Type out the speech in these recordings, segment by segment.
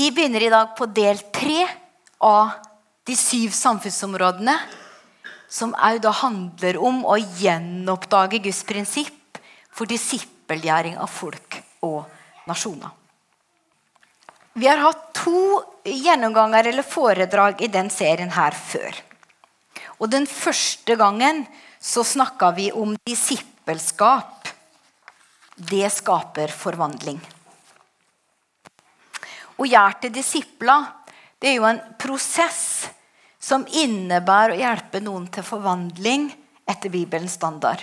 Vi begynner i dag på del tre av de syv samfunnsområdene. Som òg handler om å gjenoppdage Guds prinsipp for disippelgjøring av folk og nasjoner. Vi har hatt to gjennomganger eller foredrag i den serien her før. Og Den første gangen så snakka vi om disippelskap. Det skaper forvandling. Å gjøre til disipler det er jo en prosess som innebærer å hjelpe noen til forvandling etter Bibelens standard.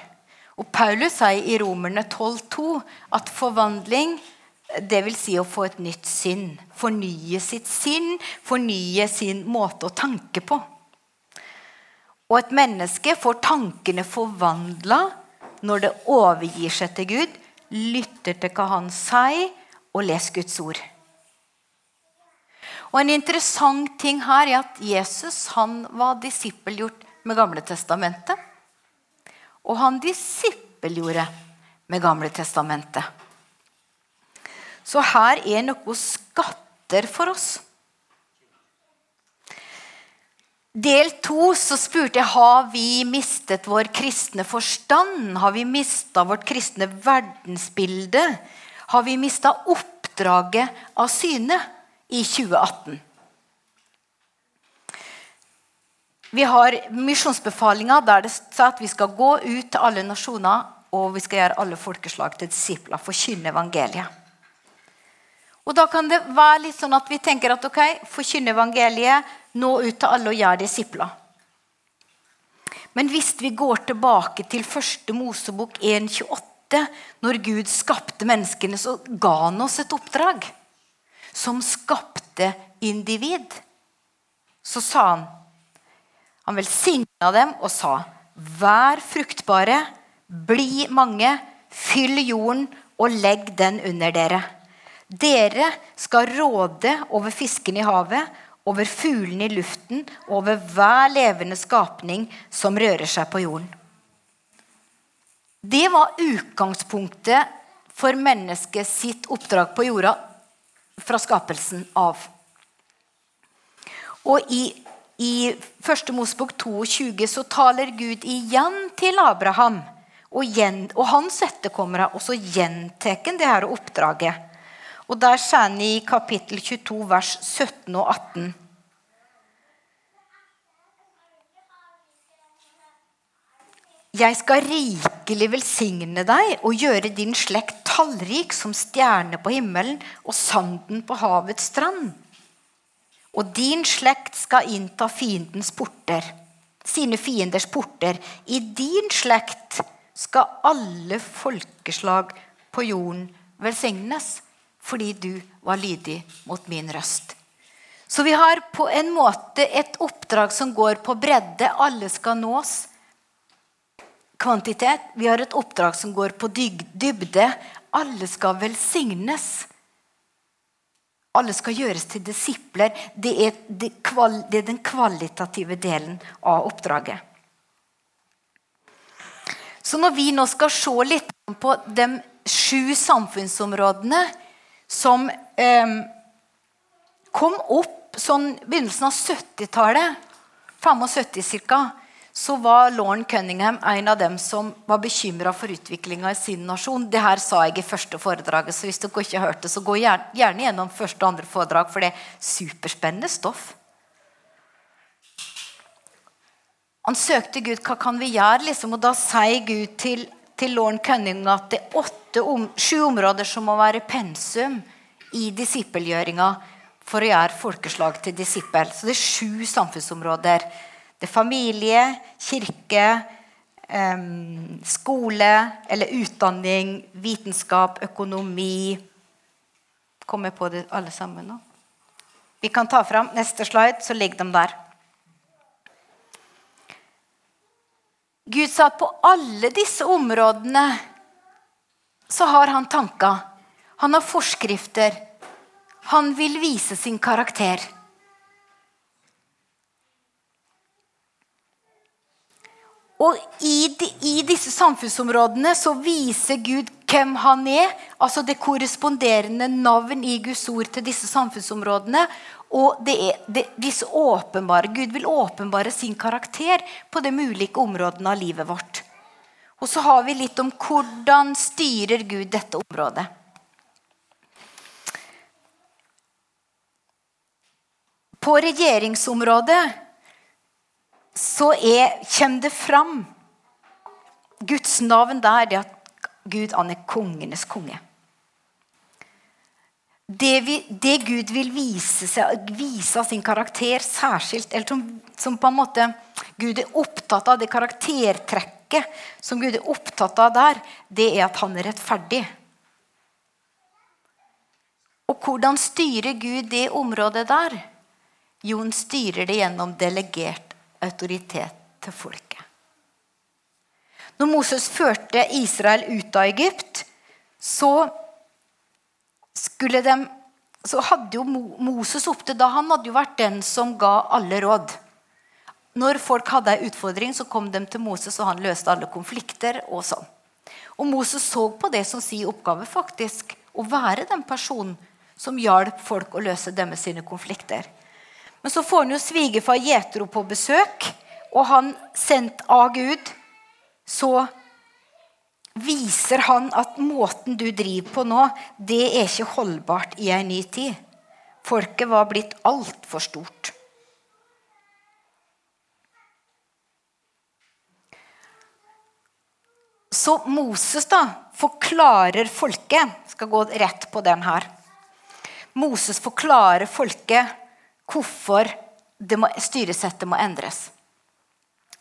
Og Paulus sier i Romerne 12,2 at forvandling det vil si å få et nytt sinn. Fornye sitt sinn, fornye sin måte å tanke på. Og et menneske får tankene forvandla når det overgir seg til Gud, lytter til hva han sier, og leser Guds ord. Og En interessant ting her er at Jesus han var disippelgjort med Gamle testamentet. Og han disippelgjorde med Gamle testamentet. Så her er noe skatter for oss. Del to så spurte jeg har vi mistet vår kristne forstand. Har vi mista vårt kristne verdensbilde? Har vi mista oppdraget av syne i 2018? Vi har misjonsbefalinga der det står at vi skal gå ut til alle nasjoner og vi skal gjøre alle folkeslag til disipler, forkynne evangeliet. Og Da kan det være litt sånn at vi tenker at ok, forkynne evangeliet, nå ut til alle og gjøre disipler. Men hvis vi går tilbake til første Mosebok 1,28, når Gud skapte menneskene, så ga han oss et oppdrag som skapte individ. Så sa han Han velsigna dem og sa, vær fruktbare, bli mange, fyll jorden og legg den under dere. Dere skal råde over fisken i havet, over fuglene i luften over hver levende skapning som rører seg på jorden. Det var utgangspunktet for mennesket sitt oppdrag på jorda fra skapelsen av. Og i, i 1. Mosebok 22 så taler Gud igjen til Abraham og, gjen, og hans etterkommere, og så gjentar han det her oppdraget. Og der sier han i kapittel 22, vers 17 og 18. Jeg skal rikelig velsigne deg og gjøre din slekt tallrik som stjerne på himmelen og sanden på havets strand. Og din slekt skal innta fiendens porter, sine fienders porter. I din slekt skal alle folkeslag på jorden velsignes fordi du var lydig mot min røst. Så vi har på en måte et oppdrag som går på bredde. Alle skal nås. Kvantitet. Vi har et oppdrag som går på dybde. Alle skal velsignes. Alle skal gjøres til disipler. Det er, det, det er den kvalitative delen av oppdraget. Så når vi nå skal se litt på de sju samfunnsområdene som eh, kom opp sånn begynnelsen av 70-tallet, 75 ca., så var Lauren Cunningham en av dem som var bekymra for utviklinga i sin nasjon. Det her sa jeg i første foredraget, så hvis dere ikke har hørt det, så gå gjerne gjennom første og andre foredrag, for det er superspennende stoff. Han søkte Gud hva kan vi gjøre, liksom, og da sier Gud til til Lauren Cunningham at det er åtte om, sju områder som må være pensum i disippelgjøringa for å gjøre folkeslag til disippel. Så det er sju samfunnsområder. Det er familie, kirke, skole eller utdanning, vitenskap, økonomi Kommer på det alle sammen nå? Vi kan ta fram neste slide, så ligger de der. Gud sa at på alle disse områdene så har han tanker. Han har forskrifter. Han vil vise sin karakter. Og i, de, i disse samfunnsområdene så viser Gud hvem han er, altså det korresponderende navn i Guds ord til disse samfunnsområdene. Og det er det, disse åpenbare, Gud vil åpenbare sin karakter på de ulike områdene av livet vårt. Og så har vi litt om hvordan styrer Gud dette området. På regjeringsområdet så er, kommer det fram Guds navn der det at Gud han er kongenes konge. Det, vi, det Gud vil vise, seg, vise av sin karakter særskilt, eller som, som, på en måte Gud er opptatt av, det karaktertrekket som Gud er opptatt av der, det er at han er rettferdig. Og hvordan styrer Gud det området der? Jo, han styrer det gjennom delegert autoritet til folket. Når Moses førte Israel ut av Egypt, så skulle de så hadde jo Moses opp til da han hadde jo vært den som ga alle råd. Når folk hadde en utfordring, så kom de til Moses, og han løste alle konflikter. Og sånn. Og Moses så på det som sin oppgave, faktisk, å være den personen som hjalp folk å løse deres konflikter. Men så får han jo svigerfar Jetro på besøk, og han sendt av Gud så viser han at måten du driver på nå, det er ikke holdbart i ei ny tid. Folket var blitt altfor stort. Så Moses da forklarer folket Skal gå rett på den her. Moses forklarer folket hvorfor må, styresettet må endres.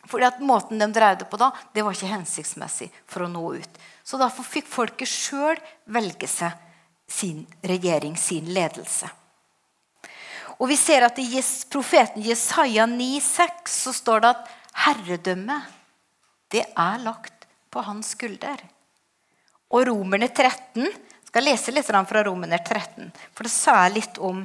Fordi at Måten de drev det på da, det var ikke hensiktsmessig for å nå ut. Så Derfor fikk folket sjøl velge seg sin regjering, sin ledelse. Og vi ser at I profeten Jesaja 9,6 så står det at herredømmet det er lagt på hans skulder. Og Romerne 13 skal lese litt fra Romerne 13, for det sa jeg litt om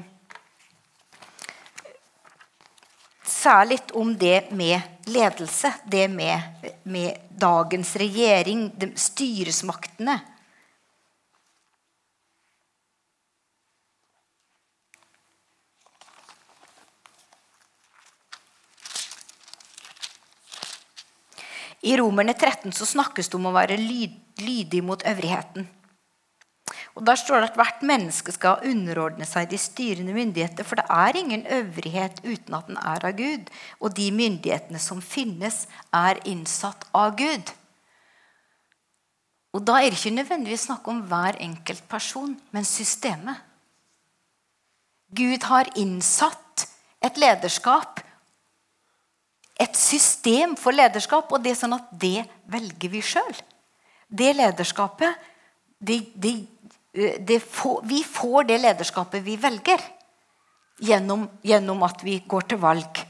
litt om det med ledelse. Det med, med dagens regjering, de, styresmaktene. I Romerne 13 så snakkes det om å være lyd, lydig mot øvrigheten. Og Der står det at hvert menneske skal underordne seg de styrende myndigheter. For det er ingen øvrighet uten at den er av Gud. Og de myndighetene som finnes, er innsatt av Gud. Og Da er det ikke nødvendigvis snakk om hver enkelt person, men systemet. Gud har innsatt et lederskap, et system for lederskap, og det er sånn at det velger vi sjøl. Det lederskapet det, det får, vi får det lederskapet vi velger, gjennom, gjennom, at vi går til valg.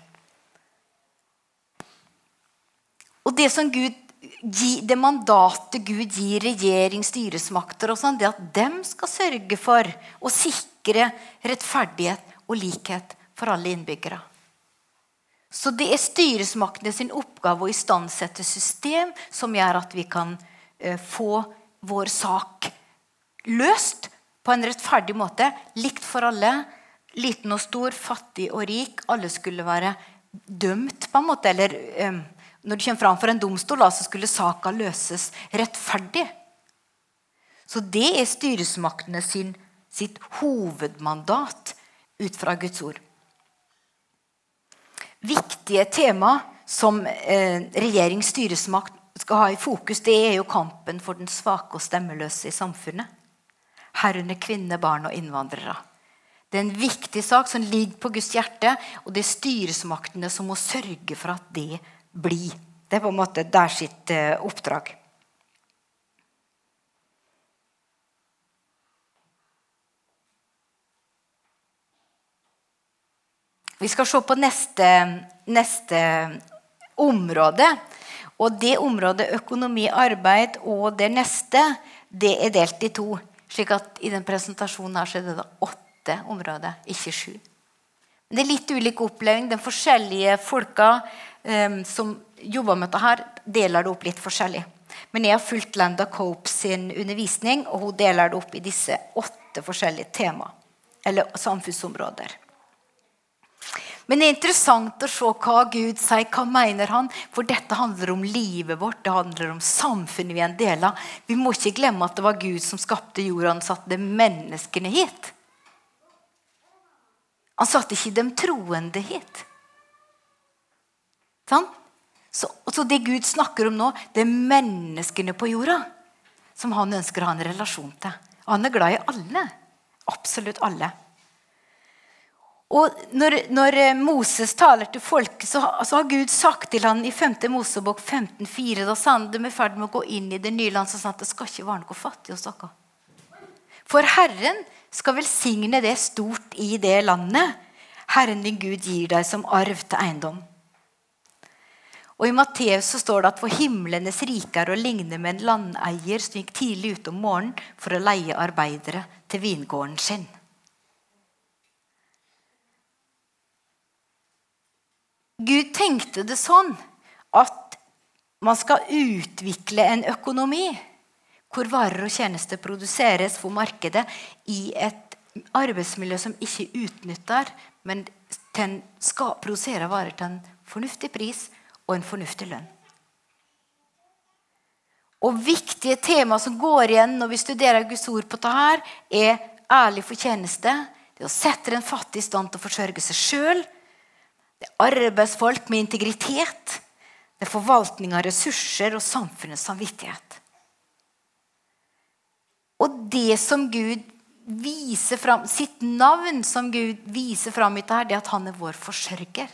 Og det som Gud det mandatet Gud gir regjering, styresmakter, og sånn, det at dem skal sørge for å sikre rettferdighet og likhet for alle innbyggere. Så det er styresmaktene sin oppgave å istandsette system som gjør at vi kan uh, få vår sak løst på en rettferdig måte. Likt for alle. Liten og stor, fattig og rik. Alle skulle være dømt, på en måte. Eller um, når du kommer fram for en domstol, så skulle saka løses rettferdig. Så det er styresmaktene sin, sitt hovedmandat ut fra Guds ord. Viktige tema som eh, regjerings styresmakt skal ha i fokus, det er jo kampen for den svake og stemmeløse i samfunnet herunder kvinner, barn og innvandrere. Det er en viktig sak som ligger på Guds hjerte, og det er styresmaktene som må sørge for at det blir. Det er på en måte der sitt eh, oppdrag. Vi skal se på neste, neste område. Og det området økonomi, arbeid og det neste, det er delt i to. Slik at i den presentasjonen her så er det åtte områder, ikke sju. Men det er litt ulik oppleving. De forskjellige folka um, som jobber med dette, her, deler det opp litt forskjellig. Men jeg har fulgt Landa Cope sin undervisning, og hun deler det opp i disse åtte forskjellige tema, eller samfunnsområder. Men det er interessant å se hva Gud sier. Hva mener han? For dette handler om livet vårt, det handler om samfunnet vi er en del av. Vi må ikke glemme at det var Gud som skapte jorda. Han satte menneskene hit. Han satte ikke de troende hit. Sånn? Så, så, det Gud snakker om nå, det er menneskene på jorda som han ønsker å ha en relasjon til. Og han er glad i alle. Absolutt alle. Og når, når, Moses taler til folket, så, så, har Gud sagt til ham i 5. Mosebok 15,4 Da sa han de er i ferd med å gå inn i det nye landet, så sa han at det skal ikke være noe fattig hos dere. For Herren skal velsigne det stort i det landet Herren din Gud gir deg som arv til eiendom. Og I Matteus så står det at for himlenes rike er å ligne med en landeier som gikk tidlig ut om morgenen for å leie arbeidere til vingården sin. Gud tenkte det sånn at man skal utvikle en økonomi hvor varer og tjenester produseres for markedet i et arbeidsmiljø som ikke utnytter, men skal produsere varer til en fornuftig pris og en fornuftig lønn. Og Viktige tema som går igjen når vi studerer Guds ord på dette, er ærlig fortjeneste. Det å sette den fattige i stand til å forsørge seg sjøl det er arbeidsfolk med integritet. Det er forvaltning av ressurser og samfunnets samvittighet. Og det som Gud viser fram, sitt navn som Gud viser fram i dette, det er at han er vår forsørger.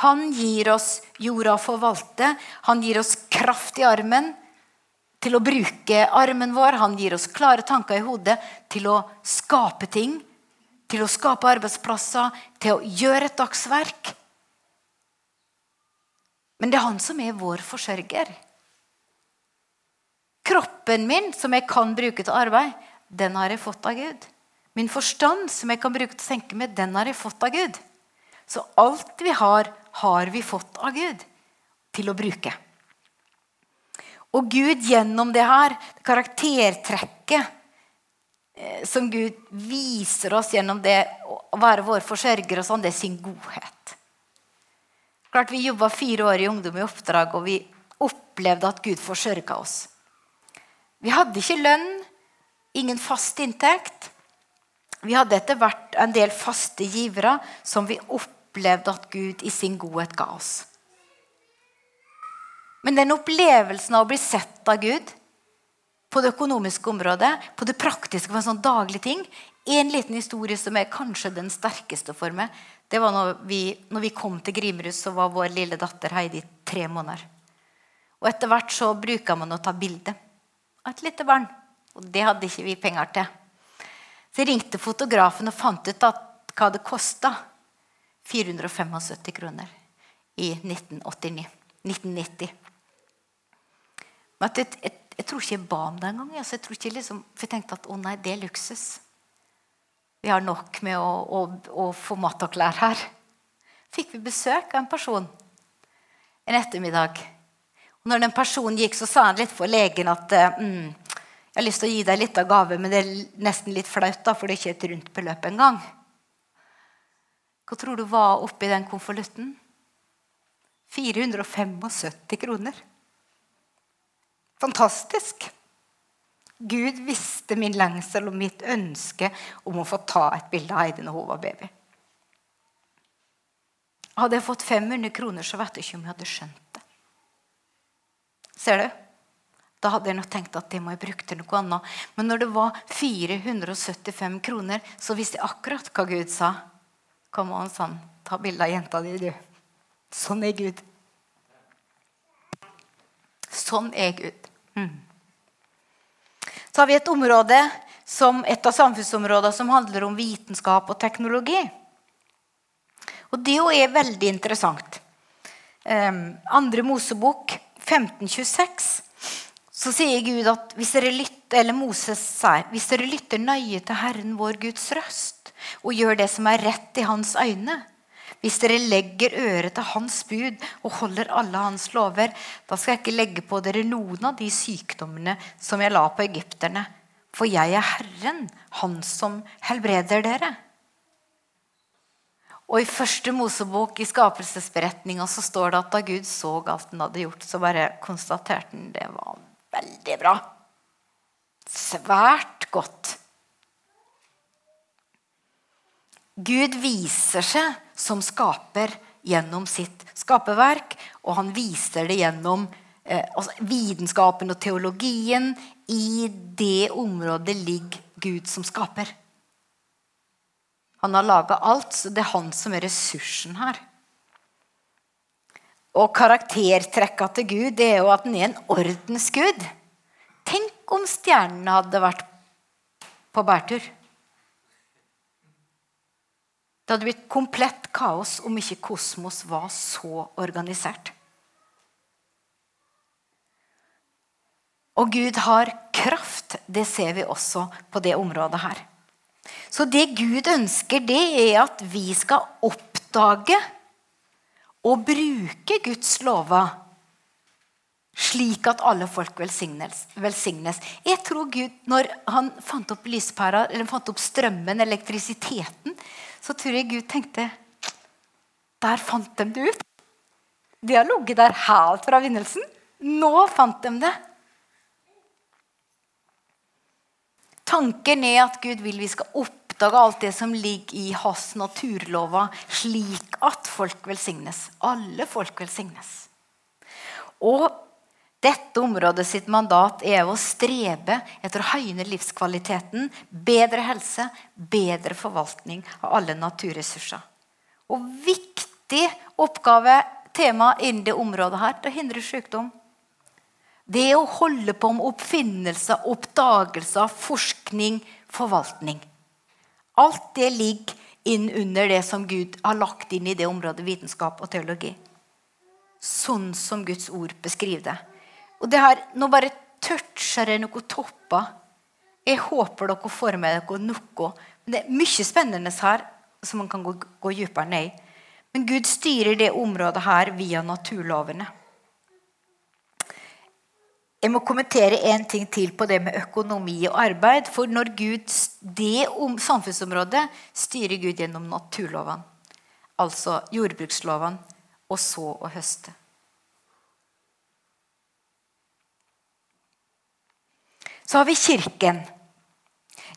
Han gir oss jorda å forvalte. Han gir oss kraft i armen til å bruke armen vår. Han gir oss klare tanker i hodet til å skape ting. Til å skape arbeidsplasser, til å gjøre et dagsverk. Men det er han som er vår forsørger. Kroppen min, som jeg kan bruke til arbeid, den har jeg fått av Gud. Min forstand, som jeg kan bruke til å tenke med, den har jeg fått av Gud. Så alt vi har, har vi fått av Gud til å bruke. Og Gud gjennom det her, karaktertrekket eh, som Gud viser oss gjennom det å være vår forsørger, og sånn, det er sin godhet. Klart Vi jobba fire år i Ungdom i oppdrag, og vi opplevde at Gud forsørga oss. Vi hadde ikke lønn, ingen fast inntekt. Vi hadde etter hvert en del faste givere som vi opplevde at Gud i sin godhet ga oss. Men den opplevelsen av å bli sett av Gud på det økonomiske området, på det praktiske, på en sånn daglig ting En liten historie som er kanskje den sterkeste for meg, det var når vi, når vi kom til Grimrud, så var vår lille datter Heidi tre måneder. Og etter hvert så bruker man å ta bilde av et lite barn. Og det hadde ikke vi penger til. Så jeg ringte fotografen og fant ut hva det kosta. 475 kroner i 1989. 1990. Men jeg, jeg, jeg, tror ikke jeg ba om det engang. Altså, jeg, liksom, for jeg tenkte at å nei, det er luksus. Vi har nok med å, å, å få mat og klær her. Fikk vi besøk av en person en ettermiddag. Og når den personen gikk, så sa han litt for legen at mm, jeg har lyst til å gi deg litt av gave, men det er nesten litt flaut, da, for det er ikke et rundt beløp engang. Hva tror du var oppi den konvolutten? 475 kroner. Fantastisk. Gud visste min lengsel og mitt ønske om å få ta et bilde av Heidi når hun var baby. Hadde jeg fått 500 kroner, så vet jeg ikke om jeg hadde skjønt det. Ser du? Da hadde jeg nok tenkt at det må jeg bruke til noe annet. Men når det var 475 kroner, så visste jeg akkurat hva Gud sa. Kom an, sånn. Ta bilde av jenta di, du. Sånn er Gud. Sånn er Gud. Mm. Så har vi et område som et av samfunnsområdene som handler om vitenskap og teknologi. Og det er veldig interessant. Um, andre Mosebok 1526 så sier Gud at hvis dere lytter, eller Moses sier, hvis dere lytter nøye til Herren vår Guds røst og gjør det som er rett i hans øyne, Hvis dere legger øret til hans bud og holder alle hans lover, da skal jeg ikke legge på dere noen av de sykdommene som jeg la på egypterne. For jeg er Herren, Han som helbreder dere. Og I første Mosebok i skapelsesberetninga så står det at da Gud så alt han hadde gjort, så bare konstaterte han det var veldig bra. Svært godt. Gud viser seg som skaper gjennom sitt skaperverk, og han viser det gjennom eh, altså vitenskapen og teologien. I det området ligger Gud som skaper. Han har laga alt, så det er han som er ressursen her. Og karaktertrekka til Gud det er jo at han er en ordensgud. Tenk om stjernene hadde vært på bærtur. Det hadde blitt komplett kaos om ikke kosmos var så organisert. Og Gud har kraft. Det ser vi også på det området her. Så det Gud ønsker, det er at vi skal oppdage og bruke Guds lover slik at alle folk velsignes. velsignes. Jeg tror Gud, når han fant opp lyspæra, eller fant opp strømmen, elektrisiteten, så tror jeg Gud tenkte Der fant de det ut. De har ligget der helt fra begynnelsen. Nå fant de det. Tanken er at Gud vil vi skal oppdage alt det som ligger i hans naturlover, slik at folk velsignes. Alle folk velsignes. Og dette området sitt mandat er å strebe etter å høyne livskvaliteten, bedre helse, bedre forvaltning av alle naturressurser. Og viktig oppgave, tema innen det området her, det hindre sykdom. Det er å holde på med oppfinnelser, oppdagelser, forskning, forvaltning. Alt det ligger inn under det som Gud har lagt inn i det området vitenskap og teologi. Sånn som Guds ord beskriver det. Og det her, Nå bare toucher jeg noen topper. Jeg håper dere får med dere noe. Men det er mye spennende her som man kan gå, gå dypere ned i. Men Gud styrer det området her via naturlovene. Jeg må kommentere en ting til på det med økonomi og arbeid. For når Gud, det om samfunnsområdet styrer Gud gjennom naturlovene. Altså jordbrukslovene og så å høste. Så har vi Kirken.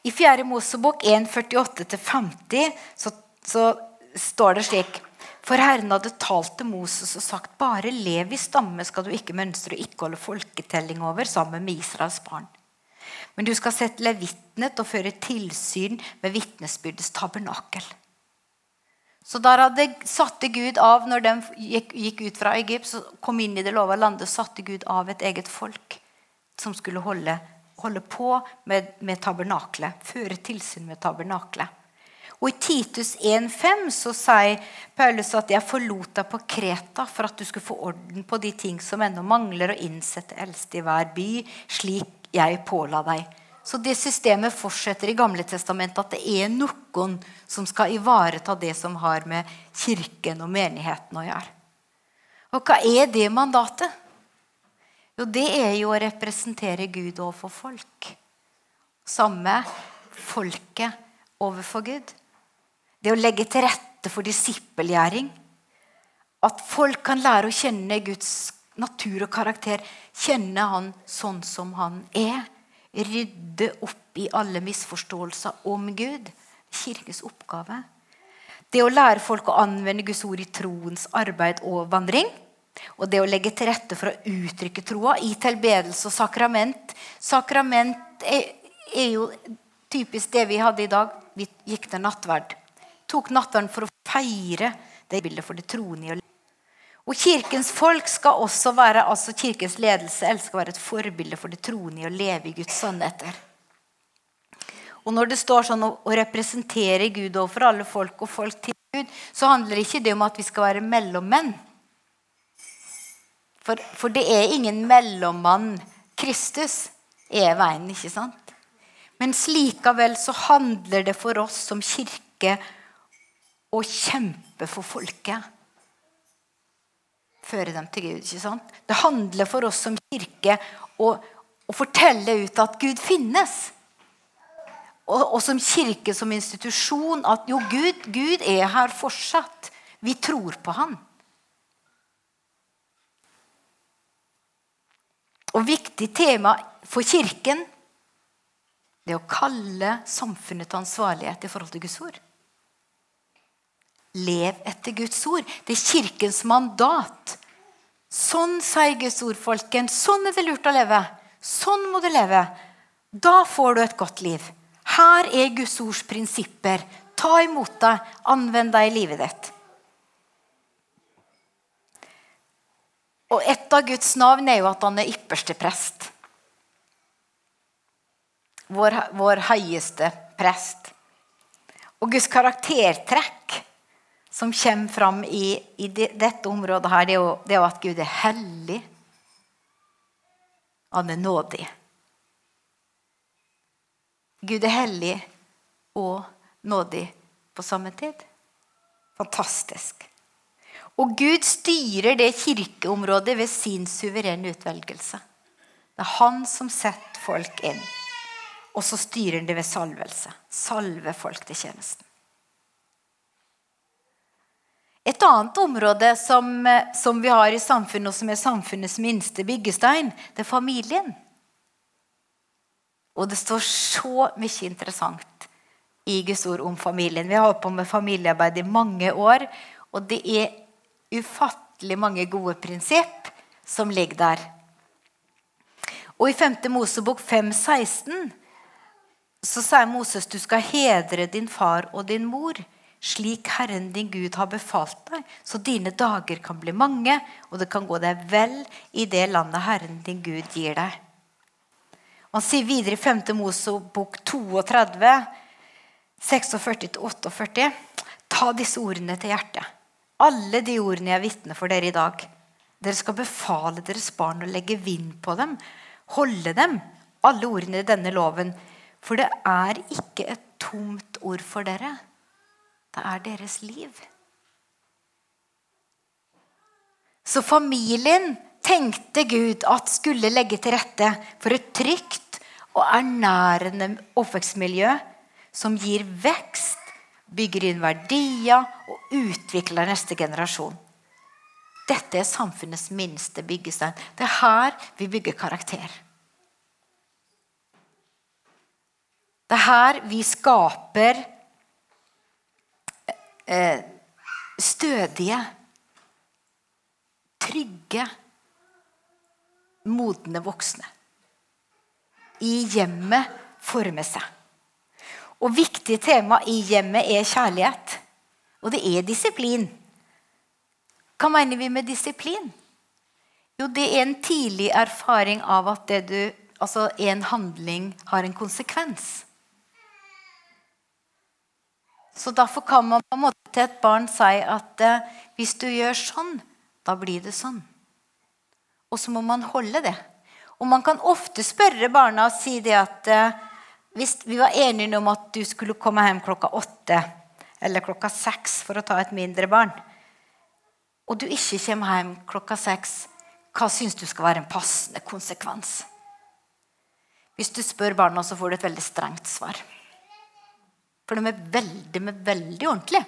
I 4. Mosebok 1.48-50 så, så står det slik For Herren hadde talt til Moses og sagt bare lev i stamme skal du ikke mønstre og ikke holde folketelling over sammen med Israels barn. Men du skal sette levitnet og føre tilsyn med vitnesbyrdets tabernakel. Så der hadde satte Gud av, Når de gikk, gikk ut fra Egypt, så kom inn i det lova landet, satte Gud av et eget folk som skulle holde holde på med, med tabernaklet. Føre tilsyn med tabernaklet. Og I Titus 1,5 så sier Paulus at 'jeg forlot deg på Kreta for at du skulle få orden på de ting som ennå mangler, og innsette eldste i hver by, slik jeg påla deg'. Så det systemet fortsetter i Gamle testamentet at det er noen som skal ivareta det som har med kirken og menigheten å gjøre. Og hva er det mandatet? Jo, det er jo å representere Gud overfor folk. Samme folket overfor Gud. Det å legge til rette for disippelgjæring. At folk kan lære å kjenne Guds natur og karakter. Kjenne Han sånn som Han er. Rydde opp i alle misforståelser om Gud. Kirkens oppgave. Det å lære folk å anvende Guds ord i troens arbeid og vandring. Og det å legge til rette for å uttrykke troa i tilbedelse og sakrament Sakrament er, er, jo typisk det vi hadde i dag. Vi gikk til nattverd. Tok nattverden for å feire det bildet for det troende. Og Kirkens folk skal også være, altså kirkens ledelse skal være et forbilde for det troende i å leve i Guds sannheter. Og Når det står sånn å, å representere Gud overfor alle folk og folk til Gud, så handler ikke det om at vi skal være mellommenn. For, for det er ingen mellommann. Kristus er veien, ikke sant? Men likevel så handler det for oss som kirke å kjempe for folket. Føre dem til Gud. ikke sant? Det handler for oss som kirke å, å fortelle ut at Gud finnes. Og, og, som kirke, som institusjon, at jo, Gud, Gud er her fortsatt. Vi tror på Han. Og viktig tema for Kirken det er å kalle samfunnet til ansvarlighet i forhold til Guds ord. Lev etter Guds ord. Det er Kirkens mandat. Sånn sier Guds ord, folken. Sånn er det lurt å leve. Sånn må du leve. Da får du et godt liv. Her er Guds ords prinsipper. Ta imot deg, Anvend deg i livet ditt. Og et av Guds navn er jo at han er ypperste prest. Vår, vår høyeste prest. Og Guds karaktertrekk som kommer fram i, i de, dette området, her, det er, jo, det er jo at Gud er hellig. Han er nådig. Gud er hellig og nådig på samme tid. Fantastisk. Og Gud styrer det kirkeområdet ved sin suverene utvelgelse. Det er han som setter folk inn. Og så styrer han det ved salvelse. Salve folk til tjenesten. Et annet område som, som, vi har i samfunnet, og som er samfunnets minste byggestein, det er familien. Og det står så mye interessant i Guds ord om familien. Vi har holdt på med familiearbeid i mange år, og det er ufattelig mange gode prinsipp som ligger der. Og i 5. Mosebok 5,16 så sier Moses du skal hedre din far og din mor slik Herren din Gud har befalt deg, så dine dager kan bli mange, og det kan gå deg vel i det landet Herren din Gud gir deg. Han sier videre i 5. Mosebok 32, 46-48.: Ta disse ordene til hjertet. Alle de ordene jeg vitner for dere i dag. Dere skal befale deres barn å legge vind på dem, holde dem, alle ordene i denne loven. For det er ikke et tomt ord for dere. Det er deres liv. Så familien tenkte Gud at skulle legge til rette for et trygt og ernærende oppvekstmiljø som gir vekst bygger inn verdier og utvikler neste generasjon. Dette er samfunnets minste byggestein. Det er her vi bygger karakter. Det er her vi skaper eh, stødige, trygge, modne voksne. I hjemmet former seg. Og viktig tema i hjemmet er kjærlighet. Og det er disiplin. Hva mener vi med disiplin? Jo, det er en tidlig erfaring av at du, altså en handling har en konsekvens. Så Derfor kan man på en måte til et barn si at eh, hvis du gjør sånn, da blir det sånn. Og så må man holde det. Og man kan ofte spørre barna og si det at eh, hvis vi var enige om at du skulle komme hjem klokka åtte eller klokka seks for å ta et mindre barn, og du ikke kommer hjem klokka seks, hva syns du skal være en passende konsekvens? Hvis du spør barna, så får du et veldig strengt svar. For de er veldig, veldig ordentlige.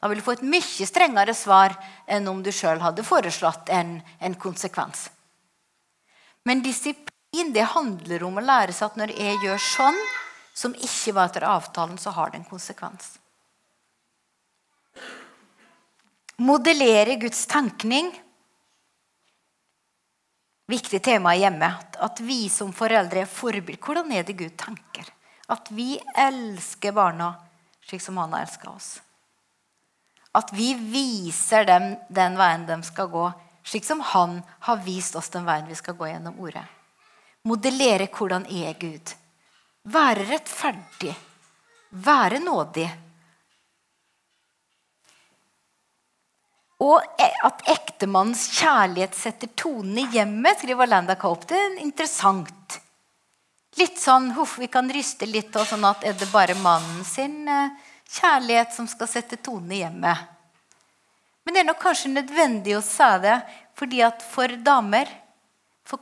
Da vil du få et mye strengere svar enn om du sjøl hadde foreslått en, en konsekvens. Men disiplin det handler om å lære seg at når jeg gjør sånn, som ikke var etter avtalen, så har det en konsekvens. Modellere Guds tenkning. Viktig tema hjemme. At vi som foreldre er forbilder. Hvordan er det Gud tenker? At vi elsker barna slik som han har elska oss. At vi viser dem den veien de skal gå, slik som han har vist oss den veien vi skal gå gjennom ordet modellere hvordan er Gud. Være rettferdig. Være nådig. Og e- at ektemannens kjærlighet setter tonen i hjemmet, skriver Landa er interessant. Litt sånn huff, vi kan ryste litt og sånn at er det bare mannen sin eh, kjærlighet som skal sette tonen i hjemmet. Men det er nok kanskje nødvendig å si det fordi at for damer, for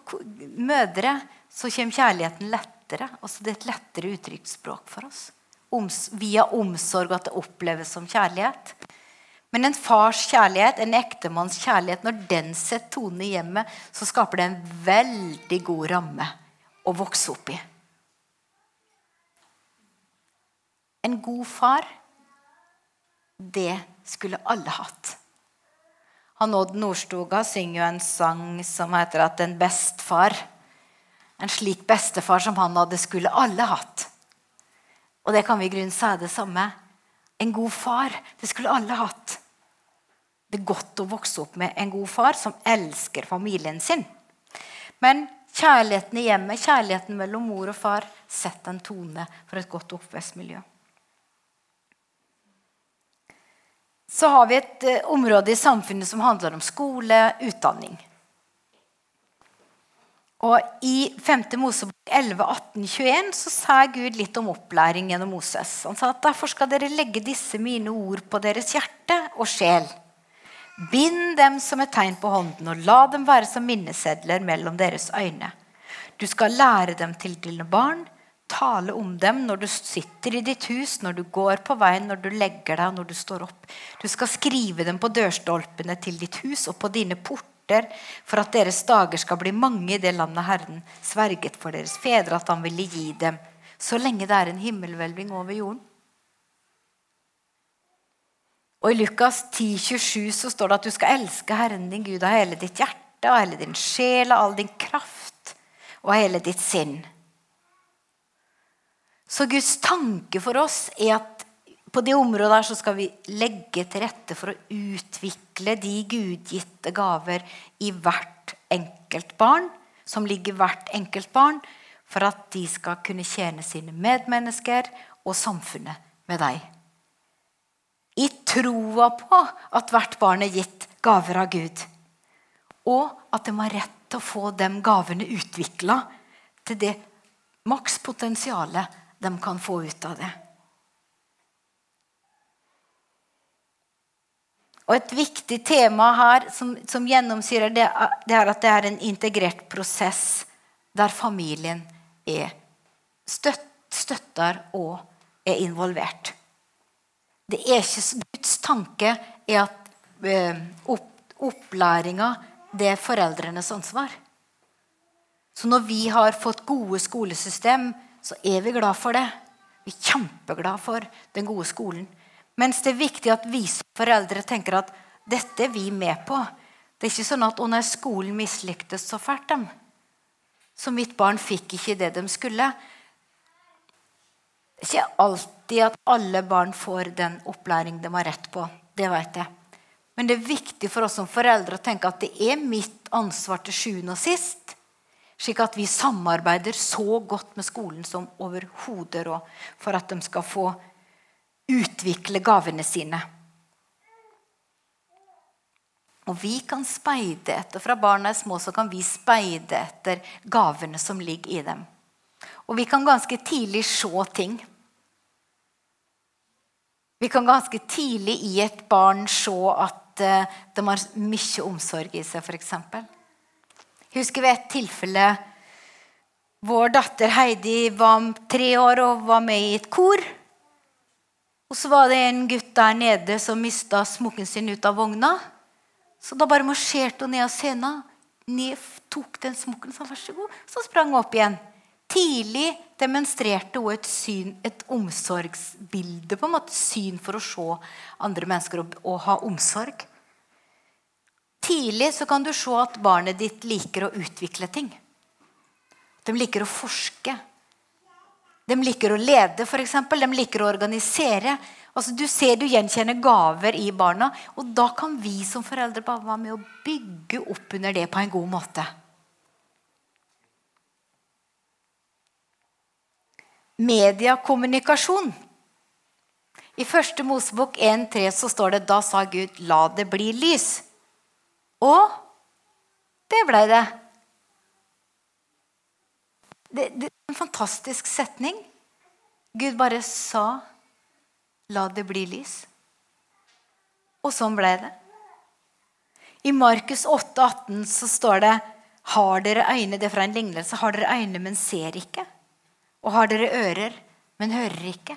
mødre, så kommer kjærligheten lettere. Altså det er et lettere uttrykksspråk for oss. Via omsorg at det oppleves som kjærlighet. Men en fars kjærlighet, en ektemanns kjærlighet, når den setter tonen i hjemmet, så skaper det en veldig god ramme å vokse opp i. En god far, det skulle alle hatt. Han Odd Nordstoga synger jo en sang som heter at 'En bestefar'. En slik bestefar som han hadde, skulle alle hatt. Og det kan vi i grunnen si det samme. En god far, det skulle alle hatt. Det er godt å vokse opp med en god far som elsker familien sin. Men kjærligheten i hjemmet, kjærligheten mellom mor og far, setter en tone for et godt oppvekstmiljø. så har vi et eh, område i samfunnet som handler om skole, utdanning. Og I 5. Mosebok 11, 18, 21 så sa Gud litt om opplæring gjennom Moses. Han sa at derfor skal dere legge disse mine ord på deres hjerte og sjel. Bind dem som et tegn på hånden, og la dem være som minnesedler mellom deres øyne. Du skal lære dem til dine barn, tale om dem når du sitter i ditt hus, når du går på veien, når du legger deg, når du står opp. Du skal skrive dem på dørstolpene til ditt hus og på dine porter, for at deres dager skal bli mange i det landet Herren sverget for deres fedre at han ville gi dem, så lenge det er en himmelhvelving over jorden. Og I Lukas 10, 27 så står det at du skal elske Herren din Gud av hele ditt hjerte, av hele din sjel, av all din kraft og av hele ditt sinn. Så Guds tanke for oss er at på det området der så skal vi legge til rette for å utvikle de gudgitte gaver i hvert enkelt barn, som ligger hvert enkelt barn, for at de skal kunne tjene sine medmennesker og samfunnet med deg. Troa på at hvert barn er gitt gaver av Gud. Og at de har rett til å få de gavene utvikla til det makspotensialet de kan få ut av det. Og Et viktig tema her som, som gjennomsyrer det, det, er at det er en integrert prosess der familien er støtt, støtter og er involvert. Det er ikke Guds tanke er at eh, opp, opplæringa det er foreldrenes ansvar. Så når vi har fått gode skolesystem så er vi glad for det. Vi er kjempeglad for den gode skolen. Mens det er viktig at vi som foreldre tenker at dette er vi med på. Det er ikke sånn at 'Å nei, skolen mislyktes så fælt', dem. Så mitt barn fikk ikke det de skulle. Det er ikke alltid at alle barn får den opplæring de har rett på. Det vet jeg. Men det er viktig for oss som foreldre å tenke at det er mitt ansvar til sjuende og sist slik at vi samarbeider så godt med skolen som overhodet råd for at de skal få utvikle gavene sine. Og vi kan speide etter Fra barna er små, så kan vi speide etter gavene som ligger i dem. Og vi kan ganske tidlig se ting. Vi kan ganske tidlig i et barn se at uh, de har mye omsorg i seg, f.eks. Husker ved et tilfelle vår datter Heidi var tre år og var med i et kor. Og så var det en gutt der nede som mista smokken sin ut av vogna. Så da bare marsjerte hun ned av scenen, ned, tok den smokken, sa vær så god, så sprang hun opp igjen. Tidlig demonstrerte hun et syn, et omsorgsbilde, på en måte syn for å se andre mennesker og, og ha omsorg. Tidlig så kan du se at barnet ditt liker å utvikle ting. De liker å forske. De liker å lede, f.eks. De liker å organisere. Altså, du ser du gjenkjenner gaver i barna, og da kan vi som foreldre bare være med å bygge opp under det på en god måte. Mediakommunikasjon. I første Mosebok 1,3 så står det da sa Gud, la det bli lys. Og det ble det. det. Det er en fantastisk setning. Gud bare sa La det bli lys. Og sånn ble det. I Markus 8, 18 så står det har dere øyne, det er fra en lignelse, har dere øyne, men ser ikke? Og har dere ører, men hører ikke?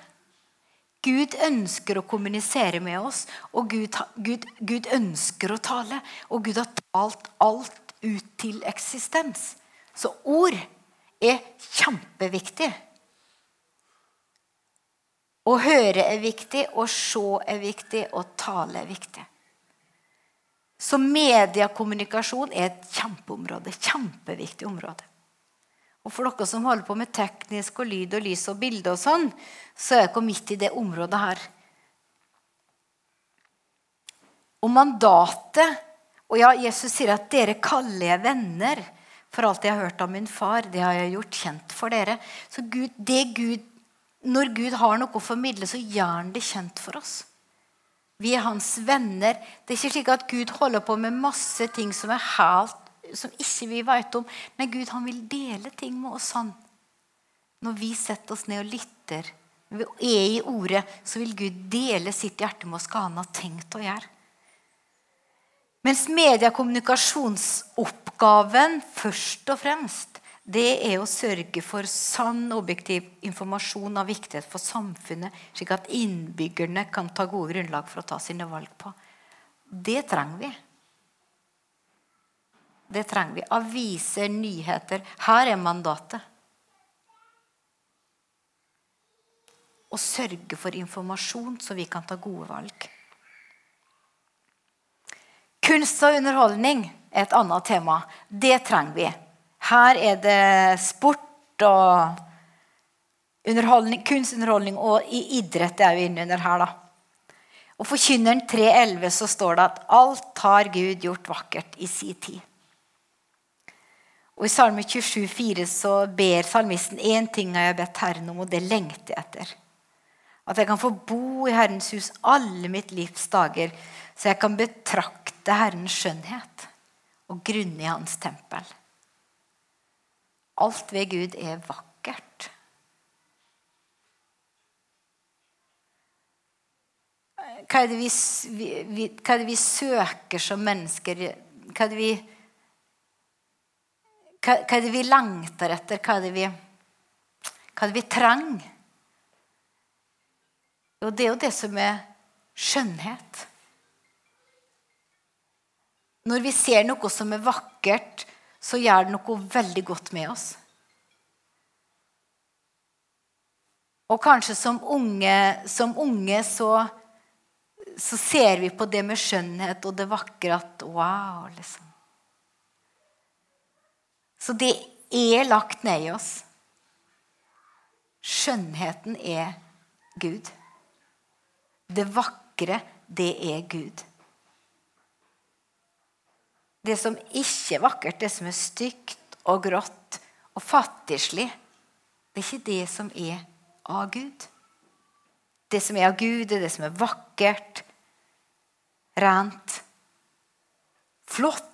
Gud ønsker å kommunisere med oss, og Gud, Gud, Gud ønsker å tale. Og Gud har talt alt ut til eksistens. Så ord er kjempeviktig. Å høre er viktig, å se er viktig, og tale er viktig. Så mediekommunikasjon er et kjempeområde. Kjempeviktig område. Og for dere som holder på med teknisk og lyd og lys og bilde og sånn, så er dere midt i det området her. Og mandatet Og ja, Jesus sier at 'dere kaller jeg venner'. For alt jeg har hørt av min far, det har jeg gjort kjent for dere. Så Gud, Gud, når Gud har noe å formidle, så gjør han det kjent for oss. Vi er hans venner. Det er ikke slik at Gud holder på med masse ting som er helt, som ikke vi vet om. Nei, Gud han vil dele ting med oss. han. Når vi setter oss ned og lytter, når vi er i ordet, så vil Gud dele sitt hjerte med oss hva han har tenkt å gjøre. Mens mediekommunikasjonsoppgaven først og fremst det er å sørge for sann, objektiv informasjon av viktighet for samfunnet, slik at innbyggerne kan ta gode grunnlag for å ta sine valg på. Det trenger vi. Det trenger vi. Aviser, nyheter. Her er mandatet. Å sørge for informasjon, så vi kan ta gode valg. Kunst og underholdning er et annet tema. Det trenger vi. Her er det sport og underholdning, kunstunderholdning og i idrett er vi inne under her. da. Og Forkynneren 3.11 så står det at alt har Gud gjort vakkert i si tid. Og I Salme 27,4 så ber salmisten én ting har jeg bedt Herren om, og det lengter jeg etter. At jeg kan få bo i Herrens hus alle mitt livs dager, så jeg kan betrakte Herrens skjønnhet og grunne i Hans tempel. Alt ved Gud er vakkert. Hva er, vi, vi, hva er det vi, søker som mennesker? Hva er det vi, hva, hva er det vi lengter etter? Hva er det vi, hva er det vi trenger? Jo, det er jo det som er skjønnhet. Når vi ser noe som er vakkert, så gjør det noe veldig godt med oss. Og kanskje som unge, som unge så, så, ser vi på det med skjønnhet og det vakre at Wow, liksom. Så det er lagt ned i oss. Skjønnheten er Gud. Det vakre, det er Gud. Det som ikke er vakkert, det som er stygt og grått og fattigslig, det er ikke det som er av Gud. Det som er av Gud, det er det som er vakkert, rent, flott.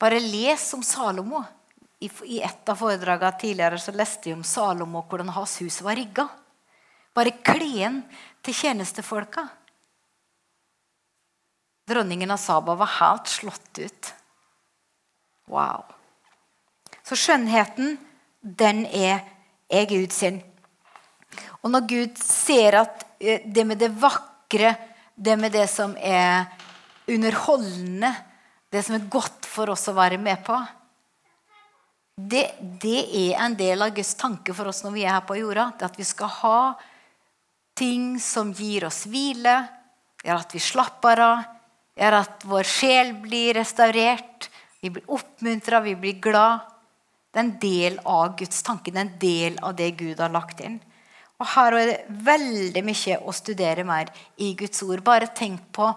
Bare les om Salomo. I et av foredragene tidligere så leste jeg om Salomo, hvordan hans hus var rigga. Bare kleden til tjenestefolka. Dronningen av Saba var helt slått ut. Wow. Så skjønnheten, den er, er Gud sin. Og når Gud ser at eh, det med det vakre, det med det som er underholdende, det som er godt for oss å være med på det, det er en del av Guds tanke for oss når vi er her på jorda. At vi skal ha ting som gir oss hvile, gjør at vi slapper av, gjør at vår sjel blir restaurert. Vi blir oppmuntra, vi blir glad. Det er en del av Guds tanke, det er en del av det Gud har lagt inn. Og Her er det veldig mye å studere mer i Guds ord. Bare tenk på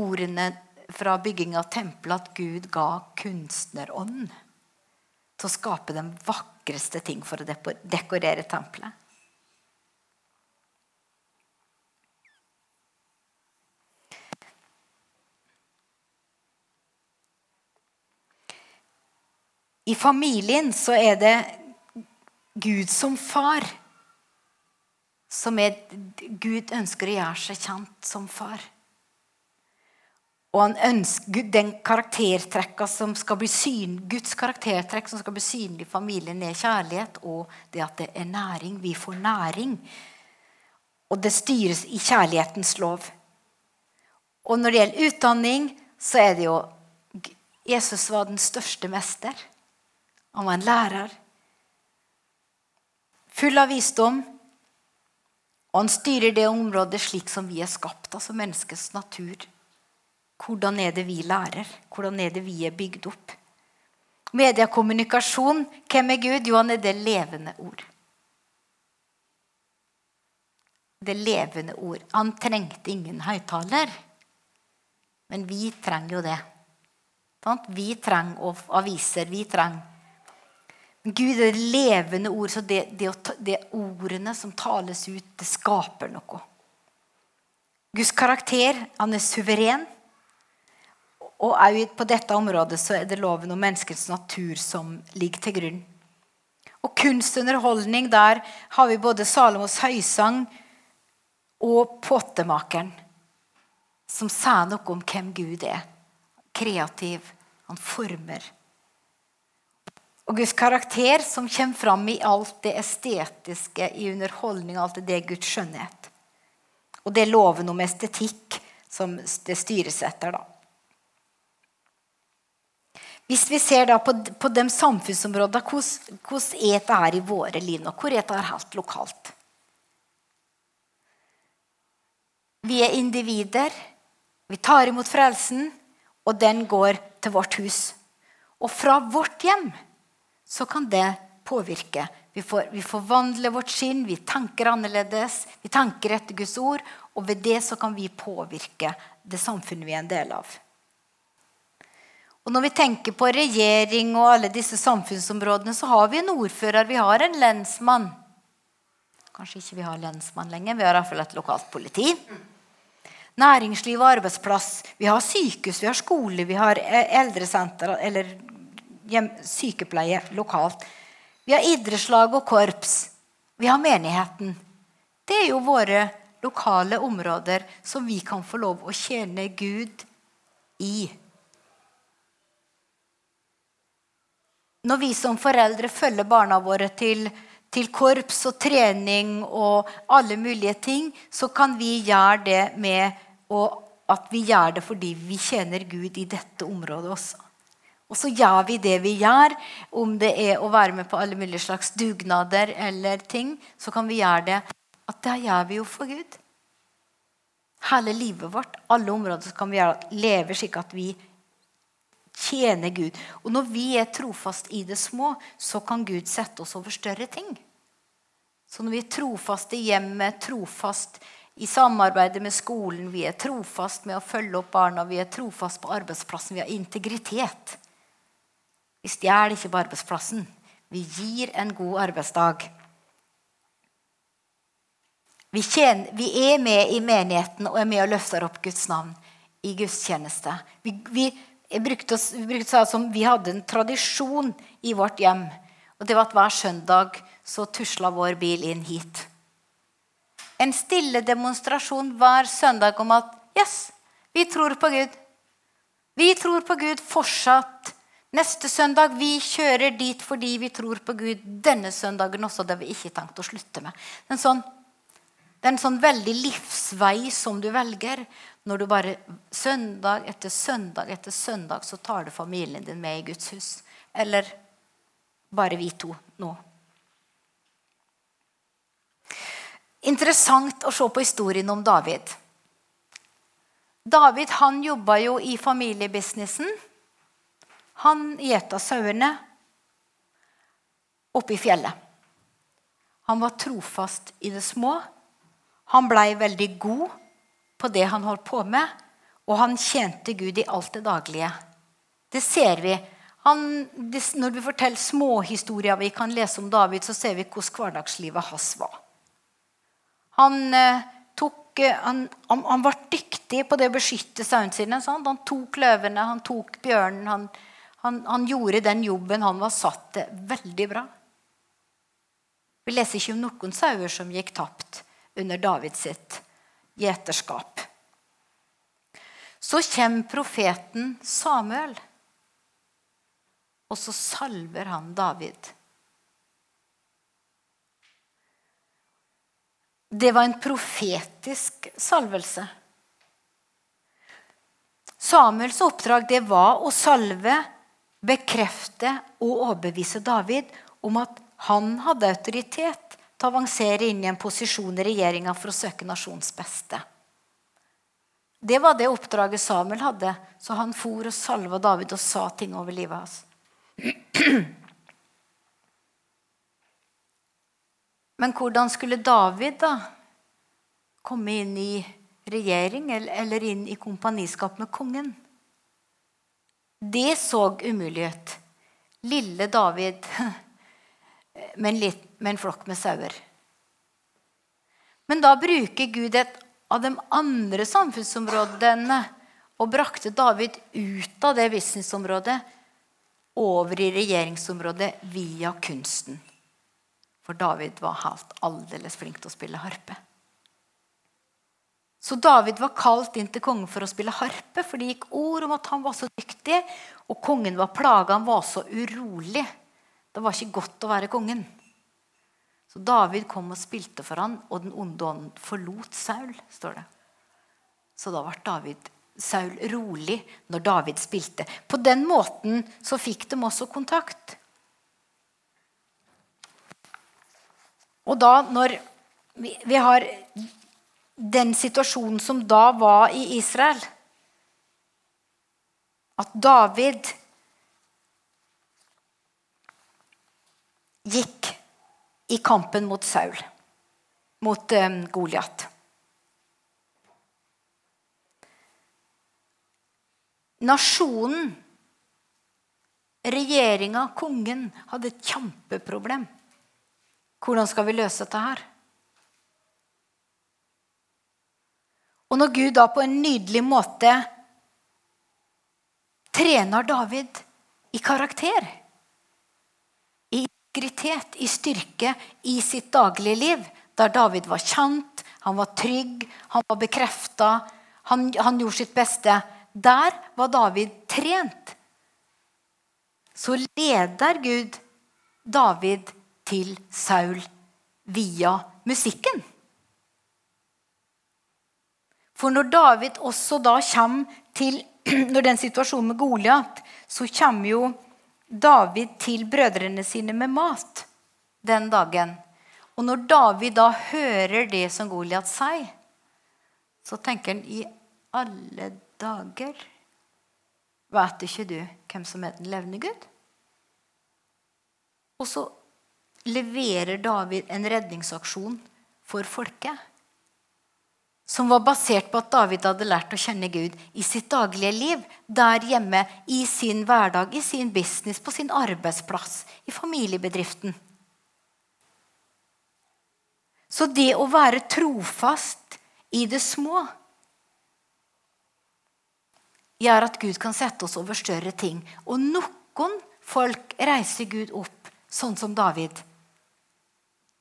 ordene fra bygging av tempelet at Gud ga kunstnerånd til å skape den vakreste ting for å dekorere tempelet. I familien så er det Gud som far som er Gud ønsker å gjøre seg kjent som far. Og han ønsker den karaktertrekka som skal bli syn, Guds karaktertrekk som skal bli synlig i familien, er kjærlighet og det at det er næring. Vi får næring. Og det styres i kjærlighetens lov. Og når det gjelder utdanning, så er det jo Jesus var den største mester. Han var en lærer. Full av visdom. Og han styrer det området slik som vi er skapt, altså menneskets natur. Hvordan er det vi lærer? Hvordan er det vi er bygd opp? Mediekommunikasjon. Hvem er Gud? Jo, han er det levende ord. Det levende ord. Han trengte ingen høyttaler. Men vi trenger jo det. Vi trenger aviser. Vi trenger Gud er det levende ord. Så det, det, det ordene som tales ut, det skaper noe. Guds karakter, han er suveren. Og òg på dette området så er det loven om menneskets natur som ligger til grunn. Og kunstunderholdning, der har vi både Salomos høysang og pottemakeren, som sier noe om hvem Gud er. Kreativ. Han former. Og Guds karakter som kommer fram i alt det estetiske i underholdning. Alt det er Guds skjønnhet. Og det er loven om estetikk som det styres etter. da. Hvis vi ser da på, på de samfunnsområdene, hvordan, er i våre liv nå? Hvor er dette helt lokalt? Vi er individer. Vi tar imot frelsen, og den går til vårt hus. Og fra vårt hjem så kan det påvirke. Vi får, vi forvandler vårt skinn, vi tenker annerledes, vi tenker etter Guds ord. Og ved det så kan vi påvirke det samfunnet vi er en del av. Og Når vi tenker på regjering og alle disse samfunnsområdene, så har vi en ordfører, vi har en lensmann. Kanskje ikke vi har lensmann lenger, vi har iallfall et lokalt politi. Næringsliv og arbeidsplass. Vi har sykehus, vi har skole, vi har eh, eldresenter eller sykepleie lokalt. Vi har idrettslag og korps. Vi har menigheten. Det er jo våre lokale områder som vi kan få lov å tjene Gud i. når vi som foreldre følger barna våre til, til, korps og trening og alle mulige ting, så kan vi gjøre det med at vi gjør det fordi vi kjenner Gud i dette området også. Og så gjør vi det vi gjør, om det er å være med på alle mulige slags dugnader eller ting, så kan vi gjøre det at det gjør vi jo for Gud. Hele livet vårt, alle områder, så kan vi gjøre, leve slik at vi tjene Gud. Og når vi er trofast i det små, så kan Gud sette oss over større ting. Så når vi er trofast i hjemmet, trofast i samarbeidet med skolen, vi er trofast med å følge opp barna, vi er trofast på arbeidsplassen, vi har integritet. Vi stjeler ikke på arbeidsplassen. Vi gir en god arbeidsdag. Vi, tjener, vi, er med i menigheten og er med og løfter opp Guds navn i gudstjeneste. Vi, vi, brukte, brukte som Vi hadde en tradisjon i vårt hjem. Og det var at hver søndag så tusla vår bil inn hit. En stille demonstrasjon hver søndag om at yes, vi tror på Gud. Vi tror på Gud fortsatt. Neste søndag vi kjører dit fordi vi tror på Gud. Denne søndagen også. Det har vi ikke tenkt å slutte med. En sånn, det er en sånn veldig livsvei som du velger. Når du bare søndag etter søndag etter søndag så tar du familien din med i Guds hus. Eller bare vi to nå. Interessant å se på historien om David. David han jobba jo i familiebusinessen. Han gjeta sauene oppe i fjellet. Han var trofast i det små. Han blei veldig god på det han holdt på med, og han tjente Gud i alt det daglige. Det ser vi. Han, når vi forteller småhistorier vi kan lese om David, så ser vi hvordan hverdagslivet hans var. Han, eh, tok, eh, han, han, han, var dyktig på det å beskytte sauene sine. Sant? Han tok løvene, han tok bjørnen. Han, gjorde den jobben han var satt til, veldig bra. Vi leser ikke om noen sauer som gikk tapt under Davids gjeterskap. Så kommer profeten Samuel, og så salver han David. Det var en profetisk salvelse. Samuels oppdrag det var å salve, bekrefte og overbevise David om at han hadde autoritet til å avansere inn i en posisjon i regjeringa for å søke nasjons beste. Det var det oppdraget Samuel hadde, så han for og salva David og sa ting over livet hans. Men hvordan skulle David da komme inn i regjering eller inn i kompaniskap med kongen? Det så umulig ut. Lille David med en, med en flokk med sauer. Men da bruker Gud et av de andre samfunnsområdene og brakte David ut av det businessområdet over i regjeringsområdet via kunsten. For David var helt aldeles flink til å spille harpe. Så David var kalt inn til kongen for å spille harpe, for det gikk ord om at han var så dyktig, og kongen var plaga, han var så urolig. Det var ikke godt å være kongen. Så David kom og spilte for han, og den onde ånden forlot Saul. står det. Så da ble David, Saul rolig når David spilte. På den måten så fikk de også kontakt. Og da når vi, vi har den situasjonen som da var i Israel At David gikk i kampen mot Saul, mot um, Goliat. Nasjonen, regjeringa, kongen, hadde et kjempeproblem. Hvordan skal vi løse dette her? Og når Gud da på en nydelig måte trener David i karakter integritet, i styrke, i sitt daglige liv. Der David var kjent, han var trygg, han var bekrefta, han, han gjorde sitt beste. Der var David trent. Så leder Gud David til Saul via musikken. For når David også da kommer til Når den situasjonen med Goliat, så kommer jo David til brødrene sine med mat den dagen. Og når David da hører det som Goliat sier, så tenker han i alle dager Vet ikke du hvem som er den levende Gud? Og så leverer David en redningsaksjon for folket som var basert på at David hadde lært å kjenne Gud i sitt daglige liv, der hjemme, i sin hverdag, i sin business, på sin arbeidsplass, i familiebedriften. Så det å være trofast i det små gjør at Gud kan sette oss over større ting. Og noen folk reiser Gud opp, sånn som David.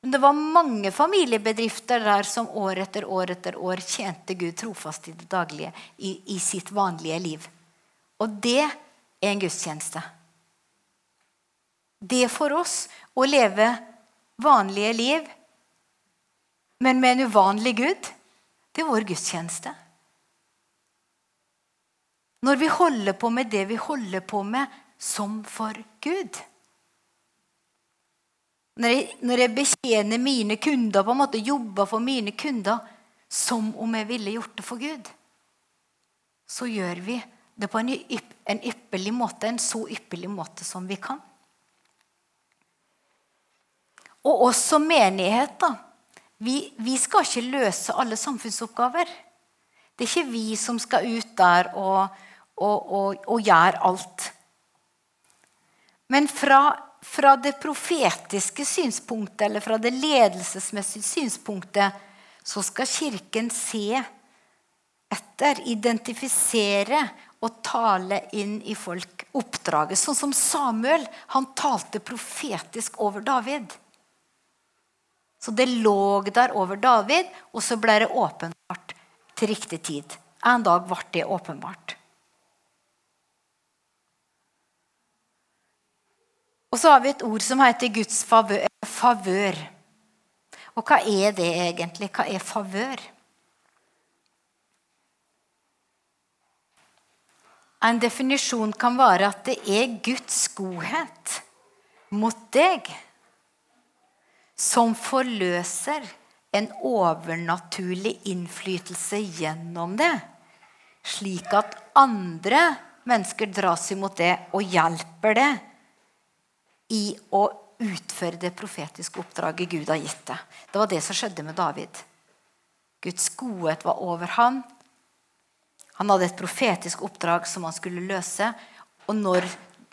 Men det var mange familiebedrifter der som år etter år etter år tjente Gud trofast i det daglige, i, i sitt vanlige liv. Og det er en gudstjeneste. Det for oss å leve vanlige liv, men med en uvanlig Gud, det er vår gudstjeneste. Når vi holder på med det vi holder på med som for Gud. Når jeg, når jeg betjener mine kunder, på en måte jobber for mine kunder som om jeg ville gjort det for Gud, så gjør vi det på en, en ypperlig måte, en så ypperlig måte som vi kan. Og også menighet. da. Vi, vi, skal ikke løse alle samfunnsoppgaver. Det er ikke vi som skal ut der og, og, og, og gjøre alt. Men fra fra det profetiske synspunktet eller fra det ledelsesmessige synspunktet så skal Kirken se etter, identifisere og tale inn i folk oppdraget. Sånn som Samuel. Han talte profetisk over David. Så det lå der over David, og så ble det åpenbart til riktig tid. En dag ble det åpenbart. Og så har vi et ord som heter Guds favør. Og hva er det egentlig? Hva er favør? En definisjon kan være at det er Guds godhet mot deg som forløser en overnaturlig innflytelse gjennom det, slik at andre mennesker dras imot det og hjelper det i å utføre det profetiske oppdraget Gud har gitt det. Det var det som skjedde med David. Guds godhet var over ham. Han hadde et profetisk oppdrag som han skulle løse. Og når,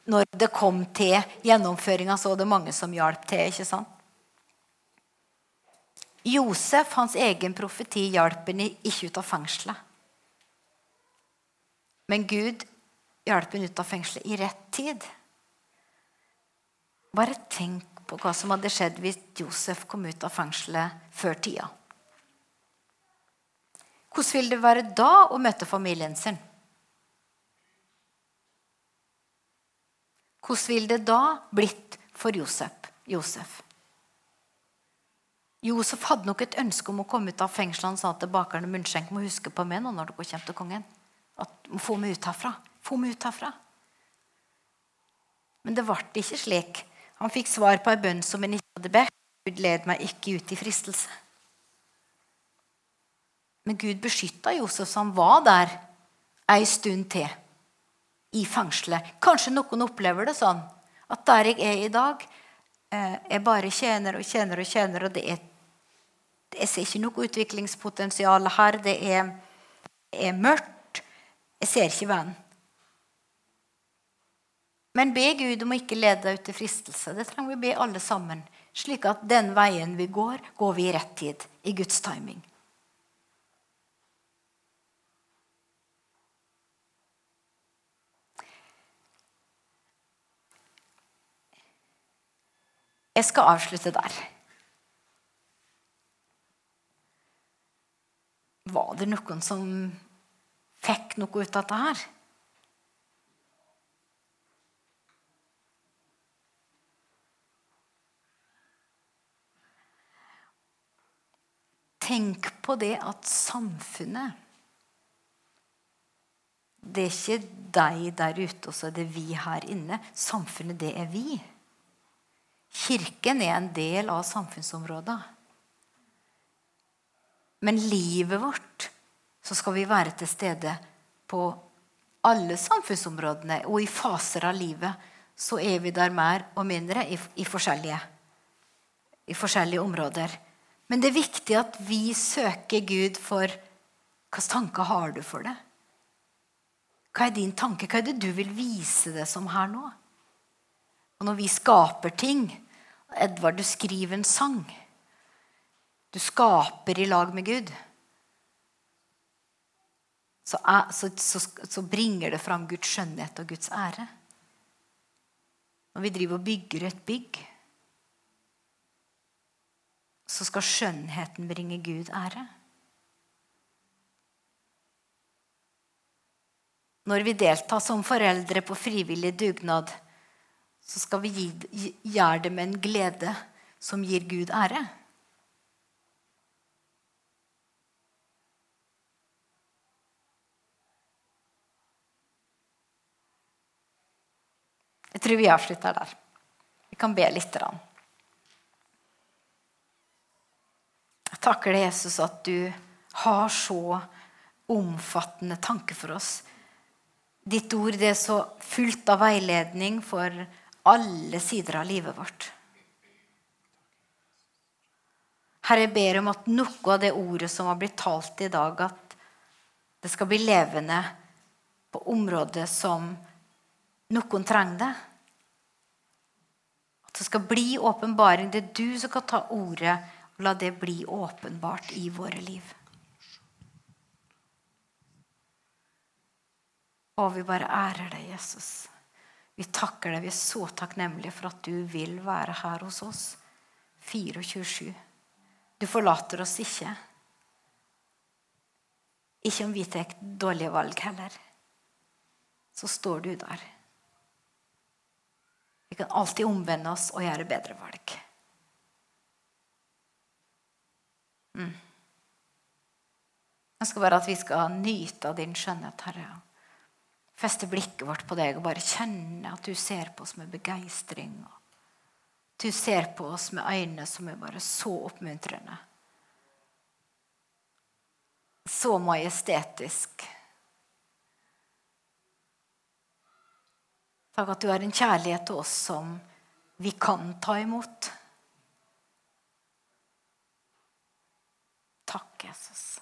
når det kom til gjennomføringa, så var det mange som hjalp til. ikke sant? Josef, hans egen profeti, hjalp ham ikke ut av fengselet. Men Gud hjalp ham ut av fengselet i rett tid. Bare tenk på hva som hadde skjedd hvis Josef kom ut av fengselet før tida. Hvordan vil det være da å møte familien sin? Hvordan vil det da blitt for Josef? Josef? Josef hadde nok et ønske om å komme ut av fengselet. Han sa til bakeren Munnskjenk må huske på meg nå når dere kommer til kongen. At må Få meg ut herfra. Få meg ut herfra. Men det ble ikke slik. Han fikk svar på ei bønn som han ikke hadde bedt. Gud led meg ikke ut i fristelse. Men Gud beskytta Josef, så han var der ei stund til. I fengselet. Kanskje noen opplever det sånn at der jeg er i dag, eh, jeg bare tjener og tjener og tjener, og det er Jeg ser ikke noe utviklingspotensial her. Det er, er mørkt. Jeg ser ikke veien. Men be Gud om å ikke lede deg ut til fristelse. Det trenger vi be alle sammen. Slik at den veien vi går, går vi i rett tid. I Guds timing. Jeg skal avslutte der. Var det noen som fikk noe ut av dette her? Tenk på det at samfunnet Det er ikke deg der ute, og så er det vi her inne. Samfunnet, det er vi. Kirken er en del av samfunnsområdet. Men livet vårt så skal vi være til stede på alle samfunnsområdene. Og i faser av livet så er vi der mer og mindre i, i, forskjellige, i forskjellige områder. Men det er viktig at vi søker Gud for hvilke tanker har du for det? Hva er din tanke? Hva er det du vil vise det som her nå? Og når vi skaper ting Edvard, du skriver en sang. Du skaper i lag med Gud. Så, så, så, så bringer det fram Guds skjønnhet og Guds ære. Når vi driver og bygger et bygg, så skal skjønnheten bringe Gud ære. Når vi deltar som foreldre på frivillig dugnad, så skal vi gjøre det med en glede som gir Gud ære. Jeg tror vi avslutter der. Vi kan be litt. Jeg takker deg, Jesus, at du har så omfattende tanke for oss. Ditt ord er så fullt av veiledning for alle sider av livet vårt. Herre, jeg ber om at noe av det ordet som har blitt talt i dag, at det skal bli levende på områder som noen trenger det. At det skal bli åpenbaring. Det er du som kan ta ordet og la det bli åpenbart i våre liv. Og vi bare ærer deg, Jesus. Vi takker deg. Vi er så takknemlige for at du vil være her hos oss 24-7. Du forlater oss ikke. Ikke om vi tar dårlige valg heller. Så står du der. Vi kan alltid omvende oss og gjøre bedre valg. Mm. Jeg skal bare at vi skal nyte av din skjønnhet, Herre. Feste blikket vårt på deg og bare kjenne at du ser på oss med begeistring. Du ser på oss med øyne som er bare så oppmuntrende. Så majestetisk. Takk at du har en kjærlighet til oss som vi kan ta imot. Takk, Jesus.